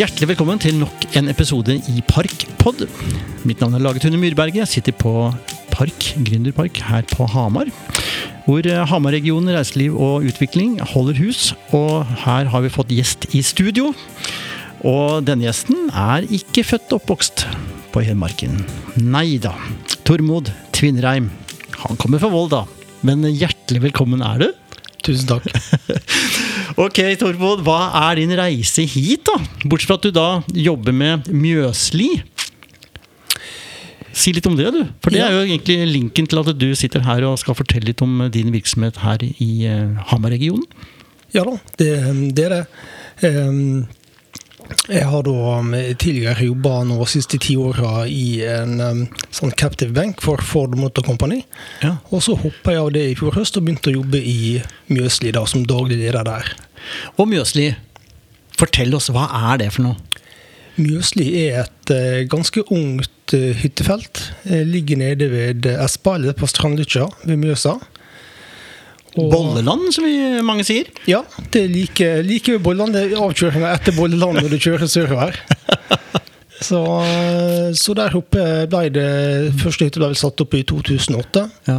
Hjertelig velkommen til nok en episode i Parkpod. Mitt navn er Lage Tune Myrberget. Jeg sitter på Park, Gründerpark her på Hamar. Hvor eh, Hamar-regionen reiseliv og utvikling holder hus. Og her har vi fått gjest i studio. Og denne gjesten er ikke født og oppvokst på Hedmarken. Nei da. Tormod Tvinnereim. Han kommer fra Volda. Men hjertelig velkommen er du. Tusen takk. Ok, Tormod, hva er din reise hit, da? Bortsett fra at du da jobber med Mjøsli. Si litt om det, du. For det Ja. er jo egentlig linken til at du sitter her og skal fortelle litt om din virksomhet her i eh, Hamar-regionen. Ja da, det, det er det. Ehm, Jeg har da um, tidligere jobba de siste ti åra i en um, sånn captive bank for Ford Motor Company. Ja. Og så hoppa jeg av det i fjor høst og begynte å jobbe i Mjøsli da, som daglig leder der. Og Mjøsli, fortell oss, hva er det for noe? Mjøsli er et eh, ganske ungt eh, hyttefelt. Jeg ligger nede ved Espa, eller på Strandlykkja ved Mjøsa. Bolleland, som vi, mange sier. Ja, det er like, Bolland. Det er avkjøringa etter Bolleland når du kjører sørover. Så, så der oppe ble det første hytte ble vel satt opp i 2008. Ja.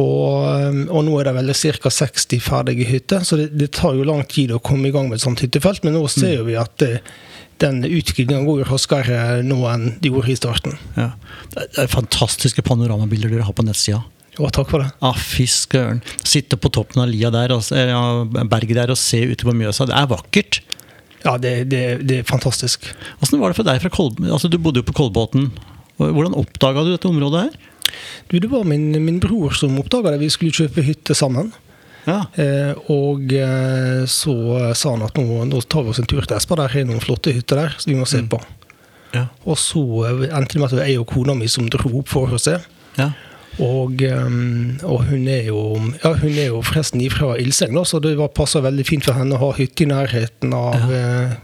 Og, og nå er det vel ca. 60 ferdige hytter, så det, det tar jo lang tid å komme i gang med et sånt hyttefelt. Men nå ser vi at det, den utviklinga går raskere nå enn de gjorde i starten. ja. Det er fantastiske panoramabilder dere har på nettsida. Og takk for det. Ah, fy søren. Sitte på toppen av lia der, ja, berget der og se ute på Mjøsa. Det er vakkert. Ja, det, det, det er fantastisk. Åssen var det for deg fra Kolb... Altså, du bodde jo på Kolbotn. Hvordan oppdaga du dette området her? Du, det var min, min bror som oppdaga det. Vi skulle kjøpe hytte sammen. Ja. Eh, og eh, så sa han at nå, nå tar vi oss en tur til Espa, der er noen flotte hytter der som vi må se på. Ja. Og så eh, endte det med at det var jeg og kona mi som dro opp for å se. ja. Og, eh, og hun, er jo, ja, hun er jo forresten ifra Ilseng, så det var- passer veldig fint for henne å ha hytte i nærheten av, eh,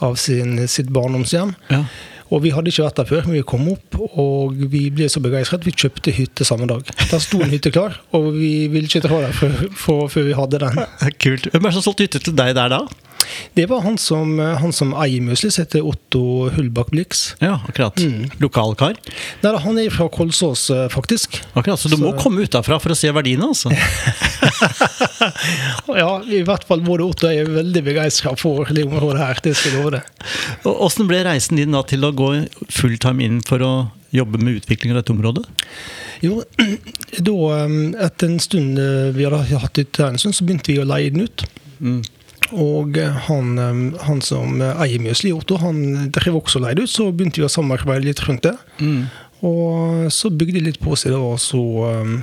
av sin, sitt barndomshjem. ja. Og vi hadde ikke vært der før, men vi kom opp, og vi ble så begeistret. Vi kjøpte hytte samme dag. Der sto en hytte klar, og vi ville ikke dra der før, før vi hadde den. Kult. Hvem er det som solgte hytte til deg der da? Det var han som, han som eier Møsli, som heter Otto Hullbakk Blix. Ja, akkurat. Lokalkar. Nei, han er fra Kolsås, eh, faktisk. Akkurat, Så du må komme utafra for å se verdiene, altså. Ja, i hvert fall både Otto og jeg er veldig begeistra for det området her. Det skal jeg love det. Åssen ble reisen din da til å gå fulltime inn for å jobbe med utvikling av dette området? Jo, da, eh, etter en stund eh, vi hadde hatt her en stund, så begynte vi å leie den ut. Mm. Og eh, han, eh, han som eier Mjøsli, Otto, han drev også leid ut, så begynte vi å samarbeide litt rundt det. Mm. Og så bygde jeg litt på seg, da, og så um,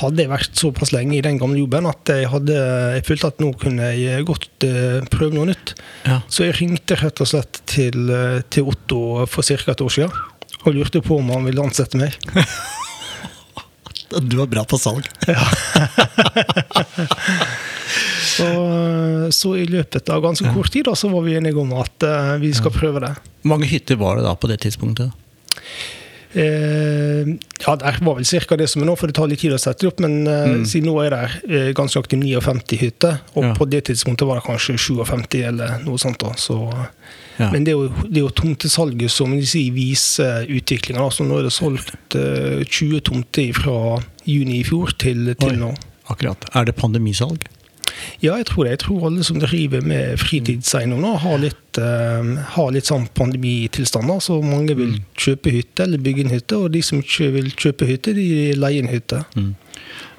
hadde jeg vært såpass lenge i den gamle jobben at jeg, hadde, jeg følte at nå kunne jeg godt uh, prøve noe nytt. Ja. Så jeg ringte rett og slett til, til Otto for ca. et år siden og lurte på om han ville ansette meg. Du var bra på salg. Så, uh, så i løpet av ganske kort tid da, så var vi enige om at uh, vi skal prøve det. Hvor mange hytter var det da på det tidspunktet? Eh, ja, det var vel ca. det som er nå, for det tar litt tid å sette det opp. Men eh, siden nå er det eh, ganske aktivt 59 hytter, og Ja. på det tidspunktet var det kanskje 57 eller noe sånt. da, så... Ja. Men det er, jo, det er jo tomtesalget som sier, viser utviklinga. Altså, nå er det solgt eh, 20 tomter fra juni i fjor til, Oi. til nå. Akkurat. Er det pandemisalg? Ja, jeg tror det. Jeg tror alle som driver med fritidseiendom nå, har litt, uh, har litt sånn pandemitilstander. Så mange vil Mm. kjøpe hytte eller bygge en hytte, og de som ikke vil kjøpe hytte, de leier en hytte.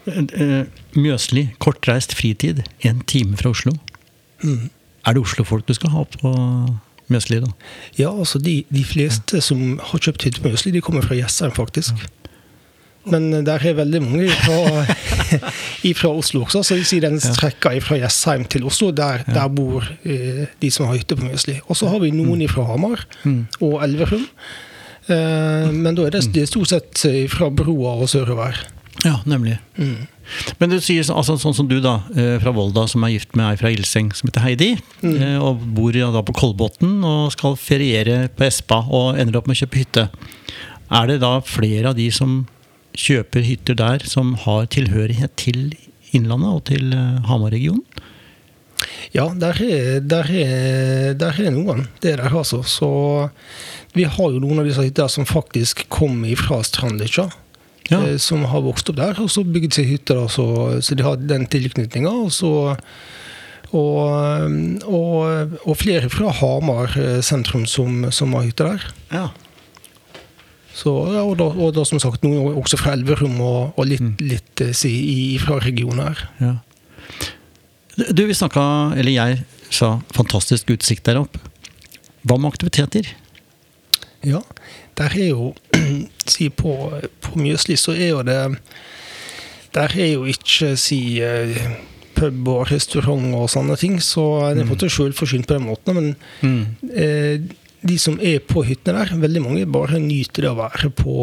Eh, eh, Mjøsli, kortreist fritid, en time fra Oslo. Mm. Er det Oslo-folk du skal ha på Mjøsli, da? Ja, altså de, de fleste som har kjøpt hytte på Mjøsli, de kommer fra Jessheim, faktisk. Men eh, der er veldig mange fra, fra Oslo også, så de sier den strekka fra Jessheim til Oslo. Der, der bor eh, de som har hytte på Mjøsli. Og så har vi noen fra Hamar og Elverum. Eh, men da er det, det er stort sett fra broa og sørover. Ja, nemlig. Men du sier altså, sånn som du, da, fra Volda, som er gift med ei fra Ilseng som heter Heidi, Mm. og bor ja, da på Kolbotn og skal feriere på Espa og ender opp med å kjøpe hytte. Er det da flere av de som kjøper hytter der, som har tilhørighet til Innlandet og til eh, Hamar-regionen? Ja, der er, der, er, der er noen. Det er der, altså. Så vi har jo noen av disse hyttene som faktisk kom fra Strandlykkja. Ja. eh, Som har vokst opp der, og så bygd seg hytter. Så, så de har den tilknytninga. Og, og, og, og flere fra Hamar eh, sentrum som, som har hytter der. Ja. Så, og, da, og da som sagt noen også fra Elverum og, og litt, litt eh, si, i, fra regionen her. ja. Du, vi snakka, eller jeg sa, fantastisk utsikt der oppe. Hva med aktiviteter? Ja, der er jo Si på, på Mjøsli så er jo det Der er jo ikke si eh, pub og restaurant og sånne ting, så det er fått sjøl forsynt på den måten. Men Mm. eh, de som er på hyttene der, veldig mange bare nyter det å være på,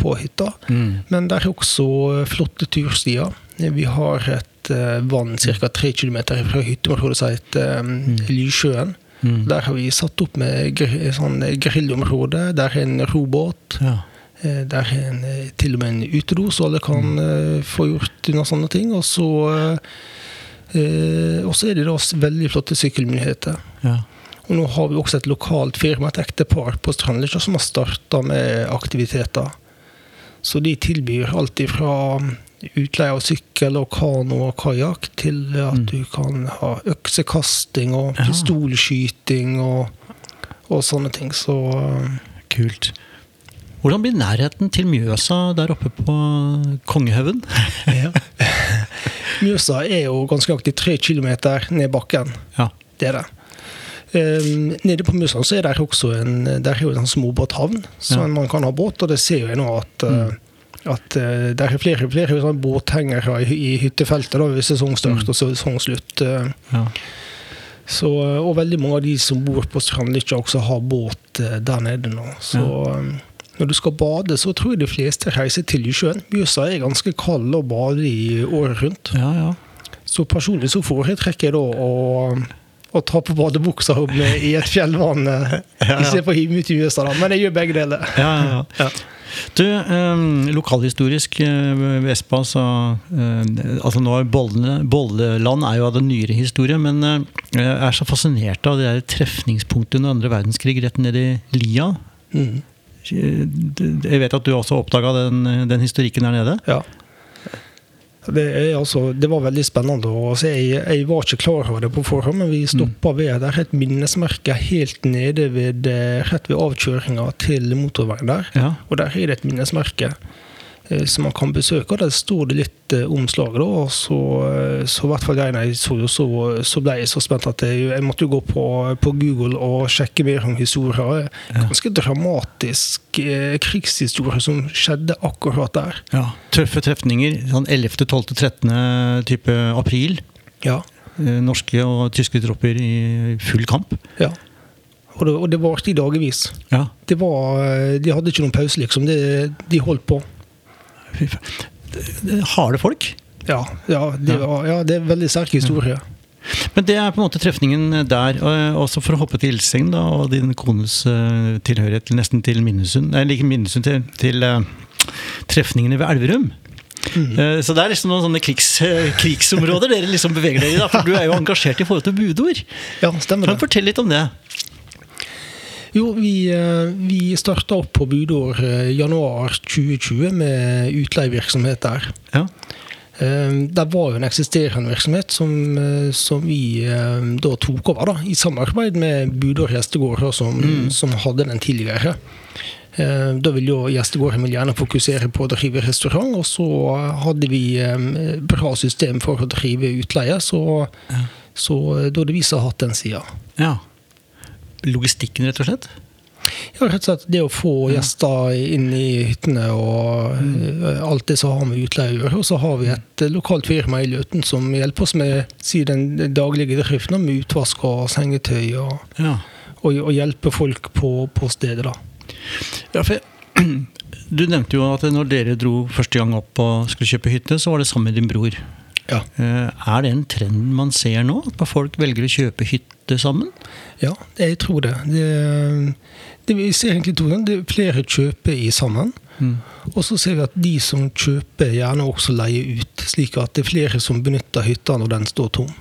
på hytta. Mm. Men det er også eh, flotte turstier. Vi har et eh, vann ca. tre km fra hytteområdet som heter eh, Lysjøen. Mm. Der har vi satt opp med gr sånn grillområde. Der er en robåt. Ja. Eh, Der er en, eh, til og med en utedo, så alle kan mm. få gjort unna sånne ting. Og så eh, er det da veldig flotte sykkelmuligheter. ja. Og nå har vi også et lokalt firma, et ektepar på Strandlykkja, som har starta med aktiviteter. Så de tilbyr alt ifra utleie av sykkel og kano og kajakk, til at Mm. du kan ha øksekasting og pistolskyting og, og sånne ting. Så Kult. Hvordan blir nærheten til Mjøsa der oppe på Kongehaugen? ja. Mjøsa er jo ganske nøyaktig tre kilometer ned bakken. Ja. Det er det. Um, nede på Musland så er det også en, der er jo en sånn småbåthavn, så Ja. man kan ha båt. Og det ser jo nå at, uh, at uh, det er flere, flere sånn båthengere i, i hyttefeltet da, ved sesongstart og sesongslutt. Uh, ja. så, og veldig mange av de som bor på Strandlykkja også har båt der nede nå. Så um, når du skal bade, så tror jeg de fleste reiser til sjøen. Mjøsa er ganske kald å bade i året rundt. ja, ja. Så personlig så foretrekker jeg da å, å ta på badebuksa med, i et fjellvann ja, ja. istedenfor å hive meg ut i USA. da. Men jeg gjør begge deler. ja, ja, ja. Ja. Du, eh, lokalhistorisk eh, Vespa Espa, så eh, altså nå er Bolle, Bolleland er jo av den nyere historie, men eh, jeg er så fascinert av det der trefningspunktet under andre verdenskrig rett ned i Lia. Mm. Eh, Jeg vet at du også oppdaga den, den historikken der nede? ja. Det, er, altså, det var veldig spennende. Altså, jeg, jeg var ikke klar over det på forhånd, men vi stoppa ved Det er et minnesmerke helt nede ved, eh, rett ved avkjøringa til motorveien der. Ja. Og der er det et minnesmerke som man kan besøke. og Der står det litt omslag. da, og Så, eh, så hvert fall jeg, så, så, så ble jeg så spent at jeg, jeg måtte jo gå på, på Google og sjekke mer om historier. Ganske dramatisk eh, krigshistorie som skjedde akkurat der. ja. Tøffe trefninger. Sånn 11., 12., 13. type april. Ja, Eh, Norske og tyske tropper i full kamp. ja. Og det, og det varte i dagevis. Ja. Det var, eh, de hadde ikke noen pause, liksom. De, de holdt på. Fy faen. Det- det- Harde folk. Ja, ja, det, Ja. ja, det er veldig sterk historie. Men det er på en måte trefningen der. Også for å hoppe til Ilseng da, og din kones eh, tilhørighet til, nesten til Minnesund. Nei, like Minnesund, til, til eh, trefningene ved Elverum. Eh, så det er liksom noen sånne krigs, eh, krigsområder dere liksom beveger dere i. da, For du er jo engasjert i forhold til budord. Ja, stemmer Kan det. du fortelle litt om det? Jo, vi, eh, vi starta opp på budår eh, januar 2020 med utleievirksomhet der. Ja. Eh, Det var jo en eksisterende virksomhet som, som vi da tok over, da, i samarbeid med Budår Gjestegård, som, som hadde den tidligere. Da ville jo Gjestegården gjerne fokusere på å drive restaurant, og så hadde vi bra system for å drive utleie, så, så eh, da hadde vi som hatt den sida. ja. Logistikken, rett og slett? Ja, rett og slett det å få gjester inn i hyttene og mm. alt det som har med utleie å gjøre. Og så har vi et eh, lokalt firma i Løten som hjelper oss med si, den daglige driften med utvask og sengetøy, og, Ja. og, og hjelpe folk på, på stedet, da. Ja, for Du nevnte jo at når dere dro første gang opp og skulle kjøpe hytte, så var det sammen med din bror. Ja. Eh, Er det en trend man ser nå? At folk velger å kjøpe hytte sammen? Ja, jeg tror det. det, det vi ser egentlig to ganger. Er flere kjøper i sammen. Mm. Og så ser vi at de som kjøper, gjerne også leier ut. Slik at det er flere som benytter hytta når den står tom.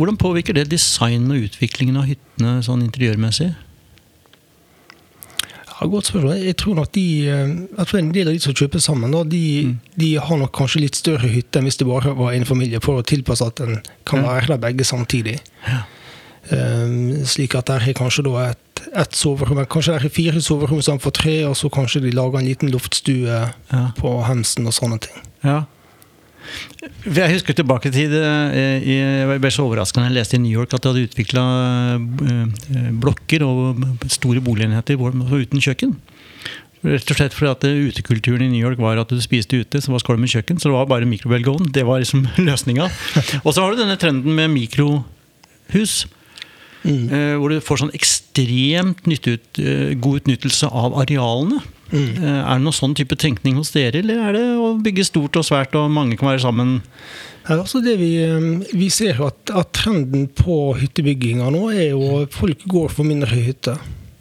Hvordan påvirker det design og utviklingen av hyttene sånn interiørmessig? Ja, Godt spørsmål. Jeg tror nok de, eh, jeg tror en del av de som kjøper sammen, da, de, Mm. de har nok kanskje litt større hytte enn hvis det bare var en familie, for å tilpasse at en kan være der begge samtidig. Ja. Um, slik at der er kanskje da et, et soverom, kanskje der er fire soverom for tre, og så kanskje de lager en liten luftstue Ja. på hemsen og sånne ting. Ja. Jeg husker tilbake til det, eh, jeg ble så overraska da jeg leste i New York at de hadde utvikla blokker og store boligenheter uten kjøkken. Rett og slett fordi at eh, utekulturen i New York var at du spiste ute, så var skål med kjøkken. Så det var bare mikrobølgeovn. Det var liksom løsninga. Og så har du denne trenden med mikrohus. Mm. eh, Hvor du får sånn ekstremt nytteut, eh, god utnyttelse av arealene. Mm. Eh, Er det noen sånn type tenkning hos dere, eller er det å bygge stort og svært og mange kan være sammen? Ja, altså det vi, um, vi ser jo at, at trenden på hyttebygginga nå er jo at folk går for mindre hytter.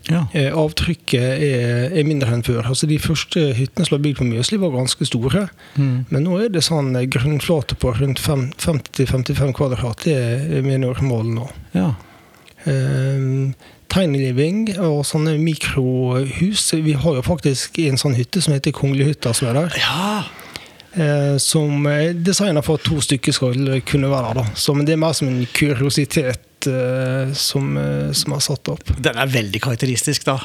Ja. Eh, Avtrykket er, er mindre enn før. Altså De første hyttene som ble bygd på Mjøsli, var ganske store. Mm. Men nå er det sånn eh, grunnflate på rundt 50-55 kvadrat. Det er mer normalen nå. ja. Eh, Tiny living og sånne mikrohus. Vi har jo faktisk en sånn hytte som heter Konglehytta, som er der. Ja! Eh, som er designa for at to stykker skal kunne være der. Så, men det er mer som en kuriositet eh, som, eh, som er satt opp. Den er veldig karakteristisk, da.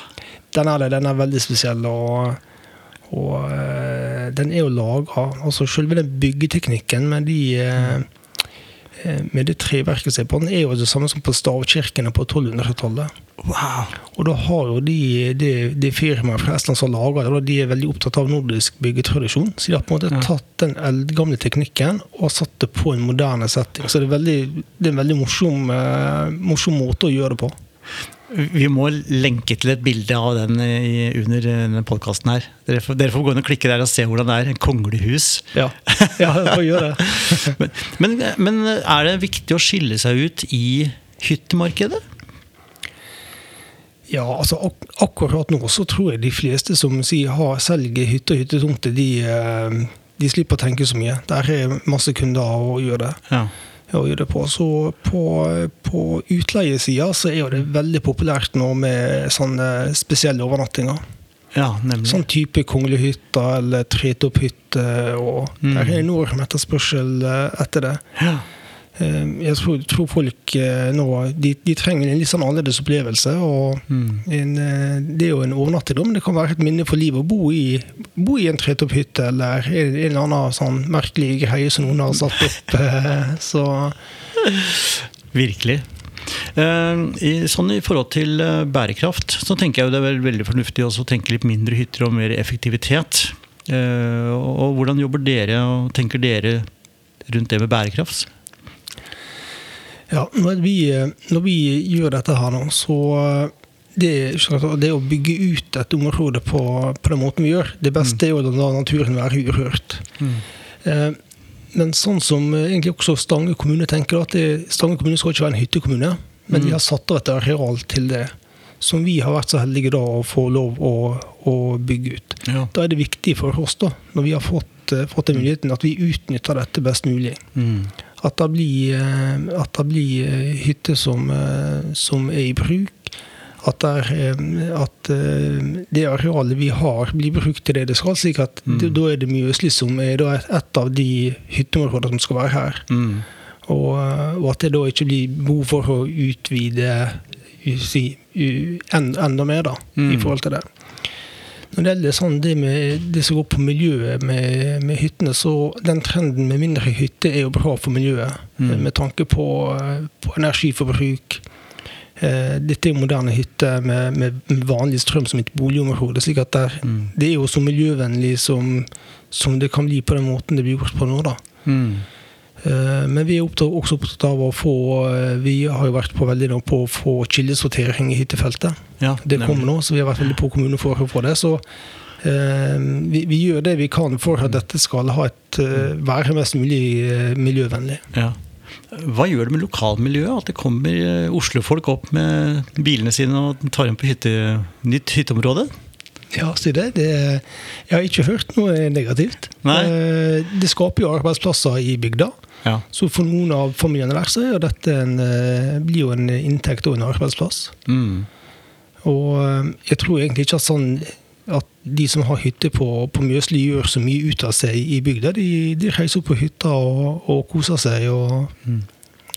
Den er det, den er veldig spesiell. og, og eh, den er jo laga Altså selve den byggeteknikken med de eh, eh, med det treverket som er på den, er jo det samme som på stavkirkene på 1200-tallet. Wow! Og da har jo de, de, de firmaet fra Estland som lager det, de er veldig opptatt av nordisk byggetradisjon. Så de har på en måte Ja. tatt den eldgamle teknikken og satt det på en moderne setting. Så det er, veldig, det er en veldig morsom, eh, morsom måte å gjøre det på. Vi må lenke til et bilde av den i, under denne podkasten her. Dere får, dere får gå inn og klikke der og se hvordan det er. En konglehus. Ja, ja får gjøre det. Men, men, men er det viktig å skille seg ut i hyttemarkedet? Ja, altså ak akkurat nå så tror jeg de fleste som sier har, selger hytte og hyttetomter, de, eh, de slipper å tenke så mye. Der er masse kunder å gjøre det. Ja. Å gjøre det på. Så på, på utleiesida så er jo det veldig populært nå med sånne spesielle overnattinger. ja, nemlig. Sånn type konglehytte eller tretopphytte. og Mm. Der er enorm etterspørsel eh, etter det. Ja. Eh, Jeg tror, folk eh, nå de, de trenger en litt sånn annerledes opplevelse. og Mm. en, eh, Det er jo en overnattigdom. det kan være et minne for livet å bo i, bo i en tretopphytte eller en, en eller annen sånn merkelig greie som noen har satt opp. eh, Så Virkelig. Eh, i, sånn I forhold til bærekraft så tenker jeg jo det er veldig fornuftig også å tenke litt mindre hytter og mer effektivitet. Eh, og, og hvordan jobber dere og tenker dere rundt det med bærekraft? Ja, når vi, når vi gjør dette her nå, så det, det å bygge ut et område på, på den måten vi gjør, det beste er jo å la naturen være urørt. Eh, men sånn som egentlig også Stange kommune tenker, at det, Stange kommune skal ikke være en hyttekommune, men de har satt av et areal til det. Som vi har vært så heldige da å få lov å, å bygge ut. Ja. Da er det viktig for oss, da, når vi har fått, eh, fått den muligheten, at vi utnytter dette best mulig. Mm. At det blir, eh, at det blir eh, hytter som, eh, som er i bruk. At, er, eh, at det arealet vi har, blir brukt til det det skal. slik at Mm. Da er det Mjøsli som er da et, av de hytteområdene som skal være her. Mm. Og, og at det da ikke blir behov for å utvide si, enda mer da, Mm. i forhold til det. Når det gjelder sånn det, med, det som går på miljøet med, med hyttene, så den trenden med mindre hytter er jo bra for miljøet. Mm. eh, Med tanke på, eh, på energiforbruk. Eh, Dette er moderne hytter med, med, vanlig strøm som et boligområde. slik at det, er- Mm. det er jo så miljøvennlig som, som det kan bli på den måten det blir gjort på nå. da. Mm. Eh, Men vi er opptatt, også opptatt av å få eh, Vi har jo vært på veldig nå på å få kildesortering i hyttefeltet. Ja, Det kommer nå, så vi har vært veldig på kommunen for å få det. Så eh, vi, vi gjør det vi kan for at dette skal ha et, være mest mulig miljøvennlig. Ja. Hva gjør det med lokalmiljøet at det kommer oslofolk opp med bilene sine og tar inn på hytte, nytt hytteområde? Ja, si det. det. Jeg har ikke hørt noe negativt. Nei. Det skaper jo arbeidsplasser i bygda. Ja. Så for noen av familiene der så er dette en, eh, blir jo en inntekt og en arbeidsplass. Mm. Og eh, jeg tror egentlig ikke at sånn at de som har hytte på, på Mjøsli, gjør så mye ut av seg i bygda. De, de reiser opp på hytta og, og koser seg. Og, Mm.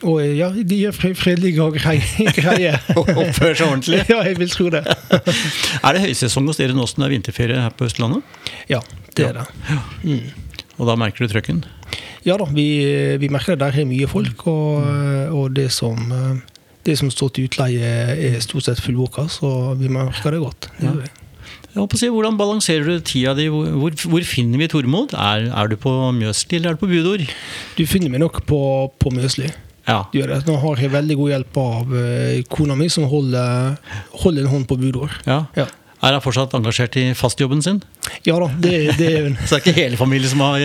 og eh, ja, de gjør fredelige og greie greier. Oppfører seg ordentlig. ja, jeg vil tro det. Er det høysesong hos dere nå som det er vinterferie her på Østlandet? Ja, det er det. Mm. Og da merker du trøkken? Ja da, vi, vi merker det der er mye folk, og, og det som det som står til utleie er stort sett fullboka, så vi merker det godt. Det gjør vi. Si, Hvordan balanserer du tida di? Hvor, hvor, finner vi Tormod? Er, er du på Mjøsli eller er du på Budor? Du finner meg nok på, på Mjøsli. Ja. Du gjør det. Nå har jeg veldig god hjelp av eh, kona mi, som holder, holder en hånd på Budor. ja. Ja. Er han fortsatt engasjert i fastjobben sin? ja da, det, det er hun. Så det er ikke hele familien som har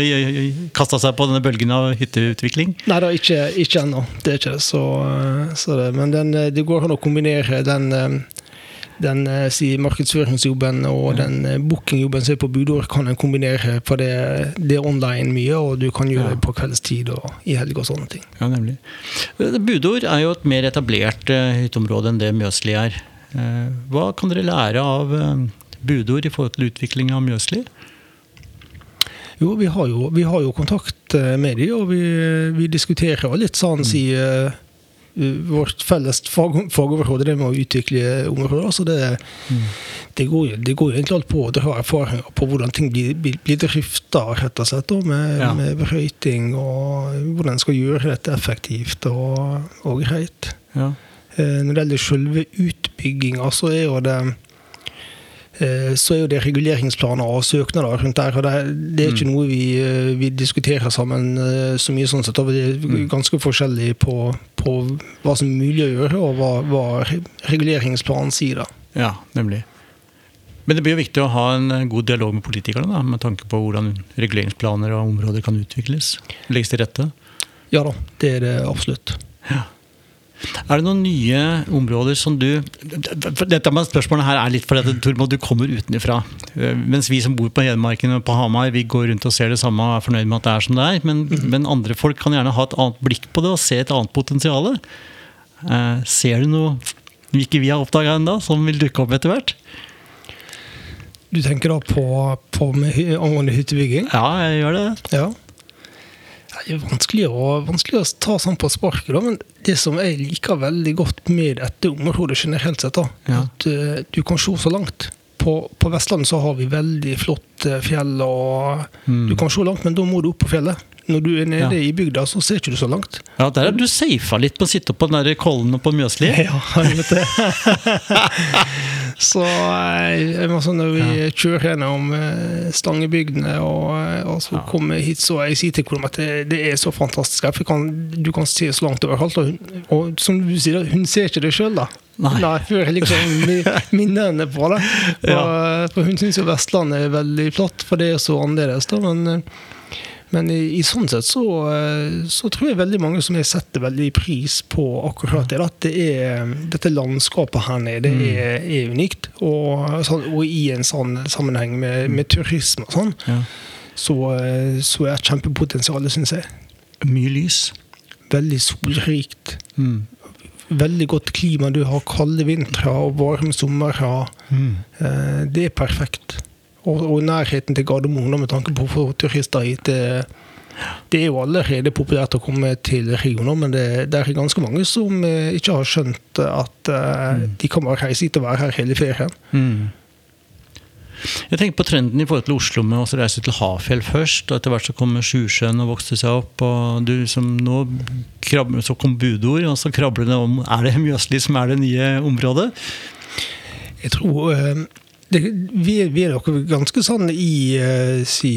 kasta seg på denne bølgen av hytteutvikling? Nei da, ikke, ikke ennå. Det er ikke det. Så, eh, så det. Men den, eh, det går an å kombinere den, eh, den eh, si, markedsføringsjobben og den eh, bookingjobben som er på budord, kan en kombinere, for det, det er online mye, og du kan gjøre Ja. det på kveldstid og i helg og sånne ting. Ja, nemlig. Budord er jo et mer etablert eh, hytteområde enn det Mjøsli er. Eh, Hva kan dere lære av eh, Budord i forhold til utvikling av Mjøsli? Jo, vi har jo, vi har jo kontakt eh, med dem, og vi, vi diskuterer jo litt sånn si uh, Vårt felles fag, fagoverhode, det med å utvikle områder. Så det, det, går jo, det går jo egentlig alt på å dra erfaringer på hvordan ting blir, blir, drifta, rett og slett. Og Med, Ja. med brøyting og hvordan en skal gjøre dette effektivt og, og greit. Ja. Eh, Når det gjelder selve utbygginga, så er jo det eh, så er jo det reguleringsplaner og søknader rundt der. og Det, det er ikke noe vi, eh, vi diskuterer sammen så mye. sånn sett, og Det er ganske forskjellig på, på hva som er mulig å gjøre, og hva, hva reguleringsplanen sier. da. ja, nemlig. Men det blir jo viktig å ha en god dialog med politikerne da, med tanke på hvordan reguleringsplaner og områder kan utvikles. Legges til rette. Ja da, det er det absolutt. Er det noen nye områder som du Dette med spørsmålet her er litt fordi Tormod, du kommer utenfra. Eh, Mens vi som bor på Hedmarken og på Hamar, vi går rundt og ser det samme og er fornøyd med at det er som det er. Men, men andre folk kan gjerne ha et annet blikk på det og se et annet potensial. Eh, ser du noe ikke vi har oppdaga ennå, som vil dukke opp etter hvert? Du tenker da på, på med, angående hyttebygging? Ja, jeg gjør det. Ja. Det er vanskelig å, vanskelig å ta sånn på sparket, men det som jeg liker veldig godt med dette området generelt sett, da, Ja. at uh, du kan se så langt. På, på Vestlandet så har vi veldig flott fjell, og Mm. du kan se langt, men da må du opp på fjellet. Når du er nede Ja. i bygda, så ser ikke du så langt. Ja, Der er du safa litt på å sitte på den der kollen og på Mjøsli. Ja, jeg vet det. så eh, når vi kjører gjennom eh, Stangebygdene, og, eh, og så Ja. kommer hit, så jeg sier til kona at det, det er så fantastisk. her, For kan, du kan se så langt overalt. Og, hun, og som du sier, hun ser ikke det sjøl, da. Nei. før jeg liksom mi- minner henne på det. For, for hun syns jo Vestlandet er veldig flott, for det er så annerledes. da, men men i, i sånn sett så, eh, så tror jeg veldig mange som jeg setter veldig pris på akkurat det. At det er, dette landskapet her nede mm. er, er unikt. Og, sånn, og i en sånn sammenheng med, med turisme og sånn, Ja. så, eh, så er det kjempepotensial, syns jeg. Mye lys. Veldig solrikt. Mm. Veldig godt klima. Du har kalde vintre og varme somre. Mm. Eh, Det er perfekt. Og, og nærheten til Gardermoen med tanke på å få turister hit. Det, det er jo allerede populært å komme til regioner, men det, det er ganske mange som eh, ikke har skjønt at eh, de kan bare reise hit og være her hele ferien. Mm. Jeg tenker på trenden i forhold til Oslo med å reise til Hafjell først, og etter hvert så kommer Sjusjøen og vokste seg opp. og du som nå krabber, Så kom budord, og så krabler det om Er det Mjøsli som er det nye området? Jeg tror eh, det, vi, er, vi er nok ganske sånn i, uh, si,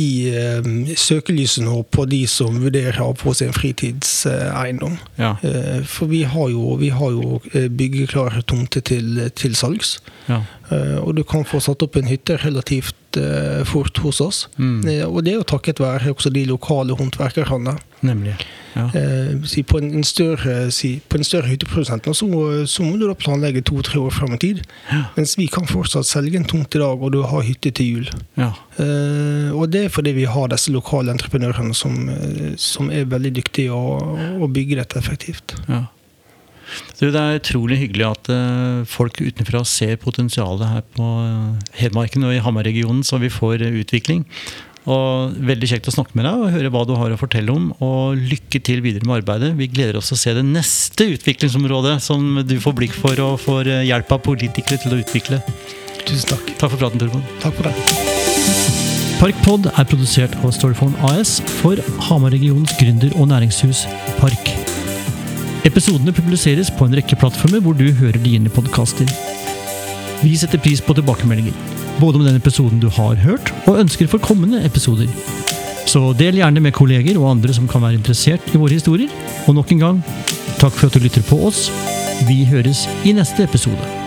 i eh, søkelyset nå på de som vurderer å ha på seg en fritidseiendom. Ja. Eh, For vi har jo, vi har jo byggeklare tomter til, til salgs. ja. Og du kan få satt opp en hytte relativt eh, fort hos oss. Mm. Eh, Og det er jo takket være også de lokale håndverkerne. Nemlig. Ja. Eh, si på, en, større, si, på en større hytteprodusent så, så må du da planlegge to-tre år fram i tid. Ja. Mens vi kan fortsatt selge en tomt i dag, og du har hytte til jul. Ja. Eh, og det er fordi vi har disse lokale entreprenørene som, som er veldig dyktige å, å bygge dette effektivt. ja. Du, det er utrolig hyggelig at eh, folk utenfra ser potensialet her på eh, Hedmarken og i Hamar-regionen, så vi får eh, utvikling. Og Veldig kjekt å snakke med deg og høre hva du har å fortelle om. Og lykke til videre med arbeidet. Vi gleder oss til å se det neste utviklingsområdet som du får blikk for og får hjelp av politikere til å utvikle. Tusen takk. Takk for praten, Tormod. Takk for det. Parkpod er produsert av Storyphone AS for Hamar-regionens gründer- og næringshus Park. Episodene publiseres på en rekke plattformer hvor du hører dine podkaster. Vi setter pris på tilbakemeldinger, både om den episoden du har hørt, og ønsker for kommende episoder. Så del gjerne med kolleger og andre som kan være interessert i våre historier. Og nok en gang, takk for at du lytter på oss. Vi høres i neste episode.